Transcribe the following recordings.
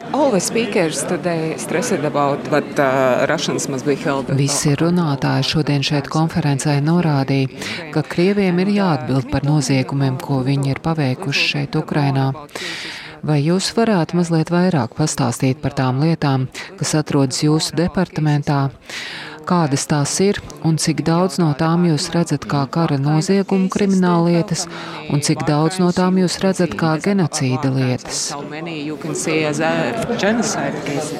All the speakers today stressed about what uh, Russians must be held. Visi runātāji šodien šeit konferencē norādīja, ka Krieviem ir jāatbild par noziegumiem, ko viņi ir paveikuši šeit Ukrainā. Vai jūs varētu mazliet vairāk pastāstīt par tām lietām, kas atrodas jūsu departamentā? Kādas tās ir un cik daudz no tām jūs redzat kā kara noziegumu krimināllietas un cik daudz no tām jūs redzat kā genocīda lietas.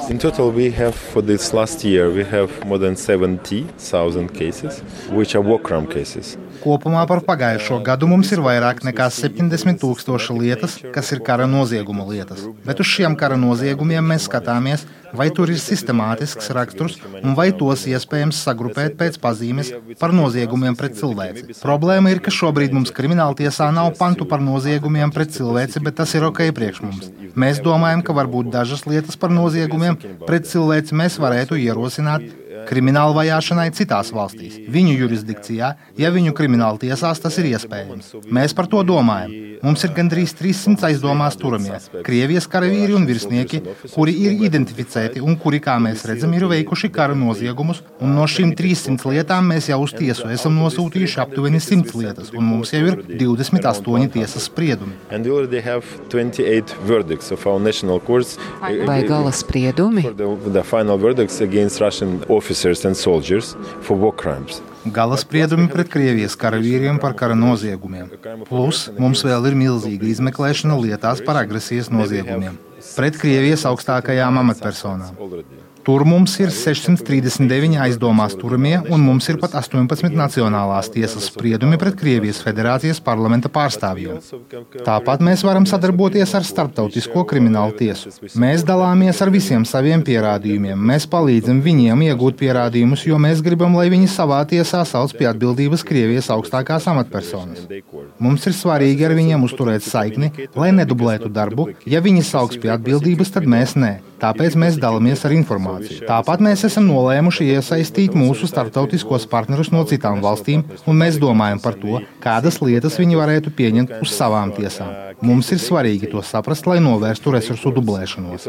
In total we have for this last year we have more than 70,000 cases which are war crime cases. Kopumā par pagājušo gadu mums ir vairāk nekā 70 tūkstoši lietas, kas ir kara nozieguma lietas. Bet uz šiem kara noziegumiem mēs skatāmies, vai tur ir sistemātisks raksturs un vai tos iespējams sagrupēt pēc pazīmes par noziegumiem pret cilvēci. Problēma ir, ka šobrīd mums krimināla tiesā nav pantu par noziegumiem pret cilvēci, bet tas ir ok priekš mums. Mēs domājam, ka varbūt dažas lietas par noziegumiem pret cilvēci mēs varētu ierosināt krimināla vajāšanai citās valstīs, viņu jurisdikcijā, ja viņu krimināla tiesās tas ir iespējams. Mēs par to domājam. Mums ir gandrīz 300 aizdomās turamie Krievijas karavīri un virsnieki, kuri ir identificēti un kuri, kā mēs redzam, ir veikuši kara noziegumus. No šīm 300 lietām mēs jau uz tiesu esam nosūtījuši aptuveni 100 lietas, un mums jau ir 28 tiesas spriedumi. Vai gala spriedumi? Gala spriedumi pret Krievijas karavīriem par kara noziegumiem. Plus mums vēl ir milzīga izmeklēšana lietās par agresijas noziegumiem pret Krievijas augstākajām amatpersonām. Tur mums ir 639 aizdomās turamie, un mums ir pat 18 nacionālās tiesas spriedumi pret Krievijas federācijas parlamenta pārstāvjiem. Tāpat mēs varam sadarboties ar Startautisko kriminālu tiesu. Mēs dalāmies ar visiem saviem pierādījumiem, mēs palīdzam viņiem iegūt pierādījumus, jo mēs gribam, lai viņi savā tiesā sauc pie atbildības Krievijas augstākās amatpersonas. Mums ir svarīgi ar viņiem uzturēt saikni, lai nedublētu darbu. Ja viņi sauks pie atbildības, tad mēs nē. Tāpēc mēs dalāmies ar informāciju. Tāpat mēs esam nolēmuši iesaistīt mūsu starptautiskos partnerus no citām valstīm, un mēs domājam par to, kādas lietas viņi varētu pieņemt uz savām tiesām. Mums ir svarīgi to saprast, lai novērstu resursu dublēšanos.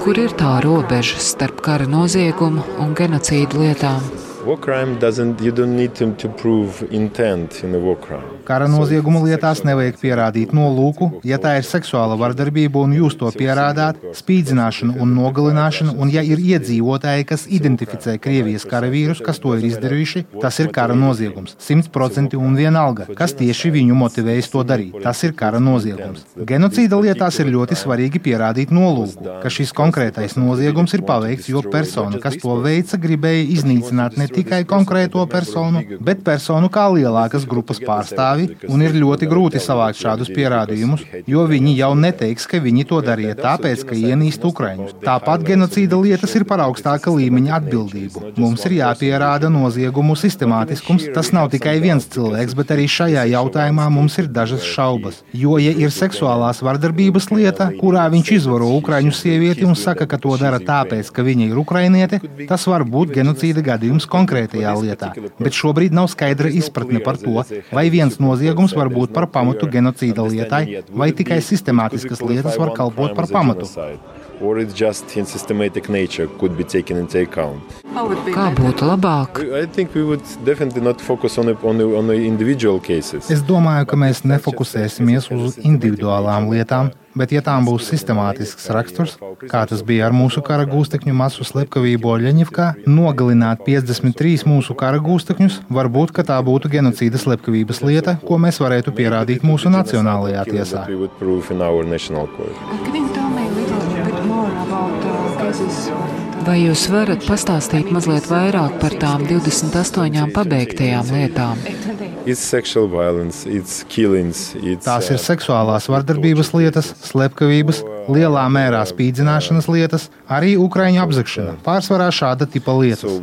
Kur ir tā robeža starp kara noziegumu un genocīdu lietām? War crime doesn't, you don't need to, prove intent in a war crime. Kara nozieguma lietās nevajag pierādīt nolūku, ja tā ir seksuāla vardarbība un jūs to pierādāt, spīdzināšana un nogalināšana, un ja ir iedzīvotāji, kas identificē Krievijas karavīrus, kas to ir izdarījuši, tas ir kara noziegums. Simtprocentīgi un vienalga, kas tieši viņu motivējis to darīt. Tas ir kara noziegums. Genocīda lietās ir ļoti svarīgi pierādīt nolūku, ka šis konkrētais noziegums ir paveikts, jo persona, kas to veica, gribēja iznīcināt ne tikai konkrēto personu, bet personu kā lielākas grupas pārstāvi, un ir ļoti grūti savākt šādus pierādījumus, jo viņi jau neteiks, ka viņi to darīja tāpēc, ka ienīst Ukraiņus. Tāpat genocīda lietas ir par augstāka līmeņa atbildību. Mums ir jāpierāda noziegumu sistemātiskums. Tas nav tikai viens cilvēks, bet arī šajā jautājumā mums ir dažas šaubas. Jo, ja ir seksuālās vardarbības lieta, kurā viņš izvaro Ukraiņu sievieti un saka, ka to dara tāpēc, ka viņa ir ukrainiete, tas var būt genocīda gadījums konkrētajā lietā, bet šobrīd nav skaidra izpratne par to, vai viens noziegums var būt par pamatu genocīda lietai, vai tikai sistemātiskas lietas var kalpot par pamatu. Kā būtu labāk? Es domāju, ka mēs nefokusēsimies uz individuālām lietām, bet, ja tām būs sistemātisks raksturs, kā tas bija ar mūsu kara gūstekņu masu slepkavību Oļeņivkā, nogalināt 53 mūsu kara gūstekņus, varbūt tā būtu genocīda slepkavības lieta, ko mēs varētu pierādīt mūsu nacionālajā tiesā. Vai jūs varat pastāstīt mazliet vairāk par tām 28 pabeigtajām lietām? Violence, killings, Tās ir seksuālās vardarbības lietas, slepkavības, lielā mērā spīdzināšanas lietas, arī ukraiņu apzakšana. Pārsvarā šāda tipa lietas. Uh,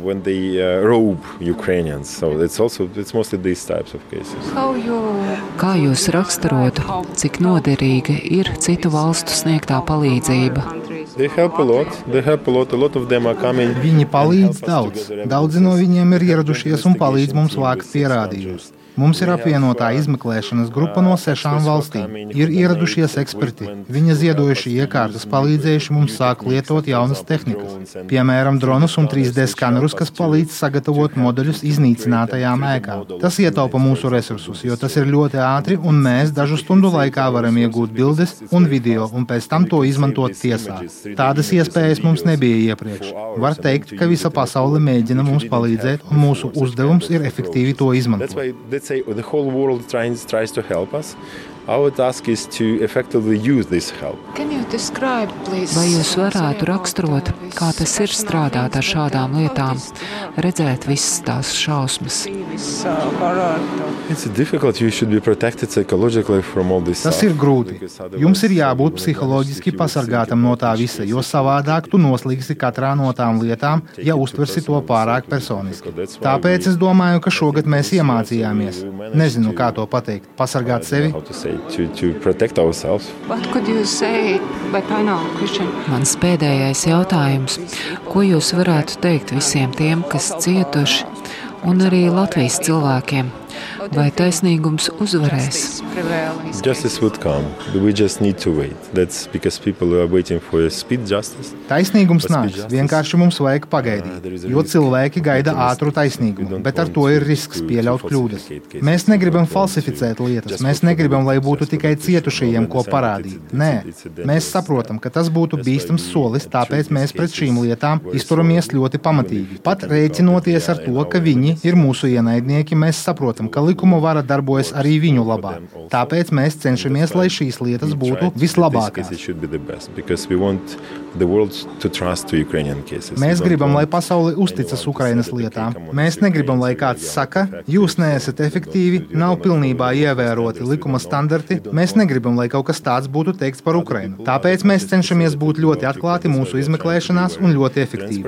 Kā jūs raksturotu, cik noderīga ir citu valstu sniegtā palīdzība? A lot. A lot. A Viņi palīdz daudz. Daudzi no viņiem ir ieradušies un palīdz mums vākt pierādījumus. Mums ir apvienotā izmeklēšanas grupa no sešām valstīm. Ir ieradušies eksperti. Viņi ziedojuši iekārtas, palīdzējuši mums sākt lietot jaunas tehnikas. Piemēram, dronus un 3D skanerus, kas palīdz sagatavot modeļus iznīcinātajām ēkām. Tas ietaupa mūsu resursus, jo tas ir ļoti ātri un mēs dažu stundu laikā varam iegūt bildes un video un pēc tam to izmantot tiesā. Tādas iespējas mums nebija iepriekš. Var teikt, ka visa pasaule mēģina mums palīdzēt, un mūsu uzdevums ir efektīvi to izmantot say the whole world tries, tries to help us. Our task is to effectively use this help. Describe, Vai jūs varētu raksturot, kā tas ir strādāt ar šādām lietām, redzēt visas tās šausmas? Tas ir grūti. Jums ir jābūt psiholoģiski pasargātam no tā visa, jo savādāk tu noslīgsi katrā no tām lietām, ja uztversi to pārāk personiski. Tāpēc es domāju, ka šogad mēs iemācījāmies. Nezinu, kā to pateikt. Pasargāt sevi. Mans pēdējais jautājums. Ko jūs varētu teikt visiem tiem, kas cietuši, un arī Latvijas cilvēkiem? Vai taisnīgums uzvarēs? Justice would come. We just need to wait. That's because people are waiting for a speed justice. Taisnīgums nāks. Vienkārši mums vajag pagaidīt. Jo cilvēki gaida ātru taisnīgumu, bet ar to ir risks pieļaut kļūdas. Mēs negribam falsificēt lietas. Mēs negribam, lai būtu tikai cietušajiem ko parādīt. Nē, mēs saprotam, ka tas būtu bīstams solis, tāpēc mēs pret šīm lietām izturamies ļoti pamatīgi. Pat rēķinoties ar to, ka viņi ir mūsu ienaidnieki, mēs saprotam, ka likuma vara darbojas arī viņu labā. Tāpēc mēs cenšamies, lai šīs lietas būtu vislabākās. Mēs gribam, lai pasaule uzticas Ukrainas lietām. Mēs negribam, lai kāds saka, jūs neesat efektīvi, nav pilnībā ievēroti likuma standarti. Mēs negribam, lai kaut kas tāds būtu teikts par Ukrainu. Tāpēc mēs cenšamies būt ļoti atklāti mūsu izmeklēšanās un ļoti efektīvi.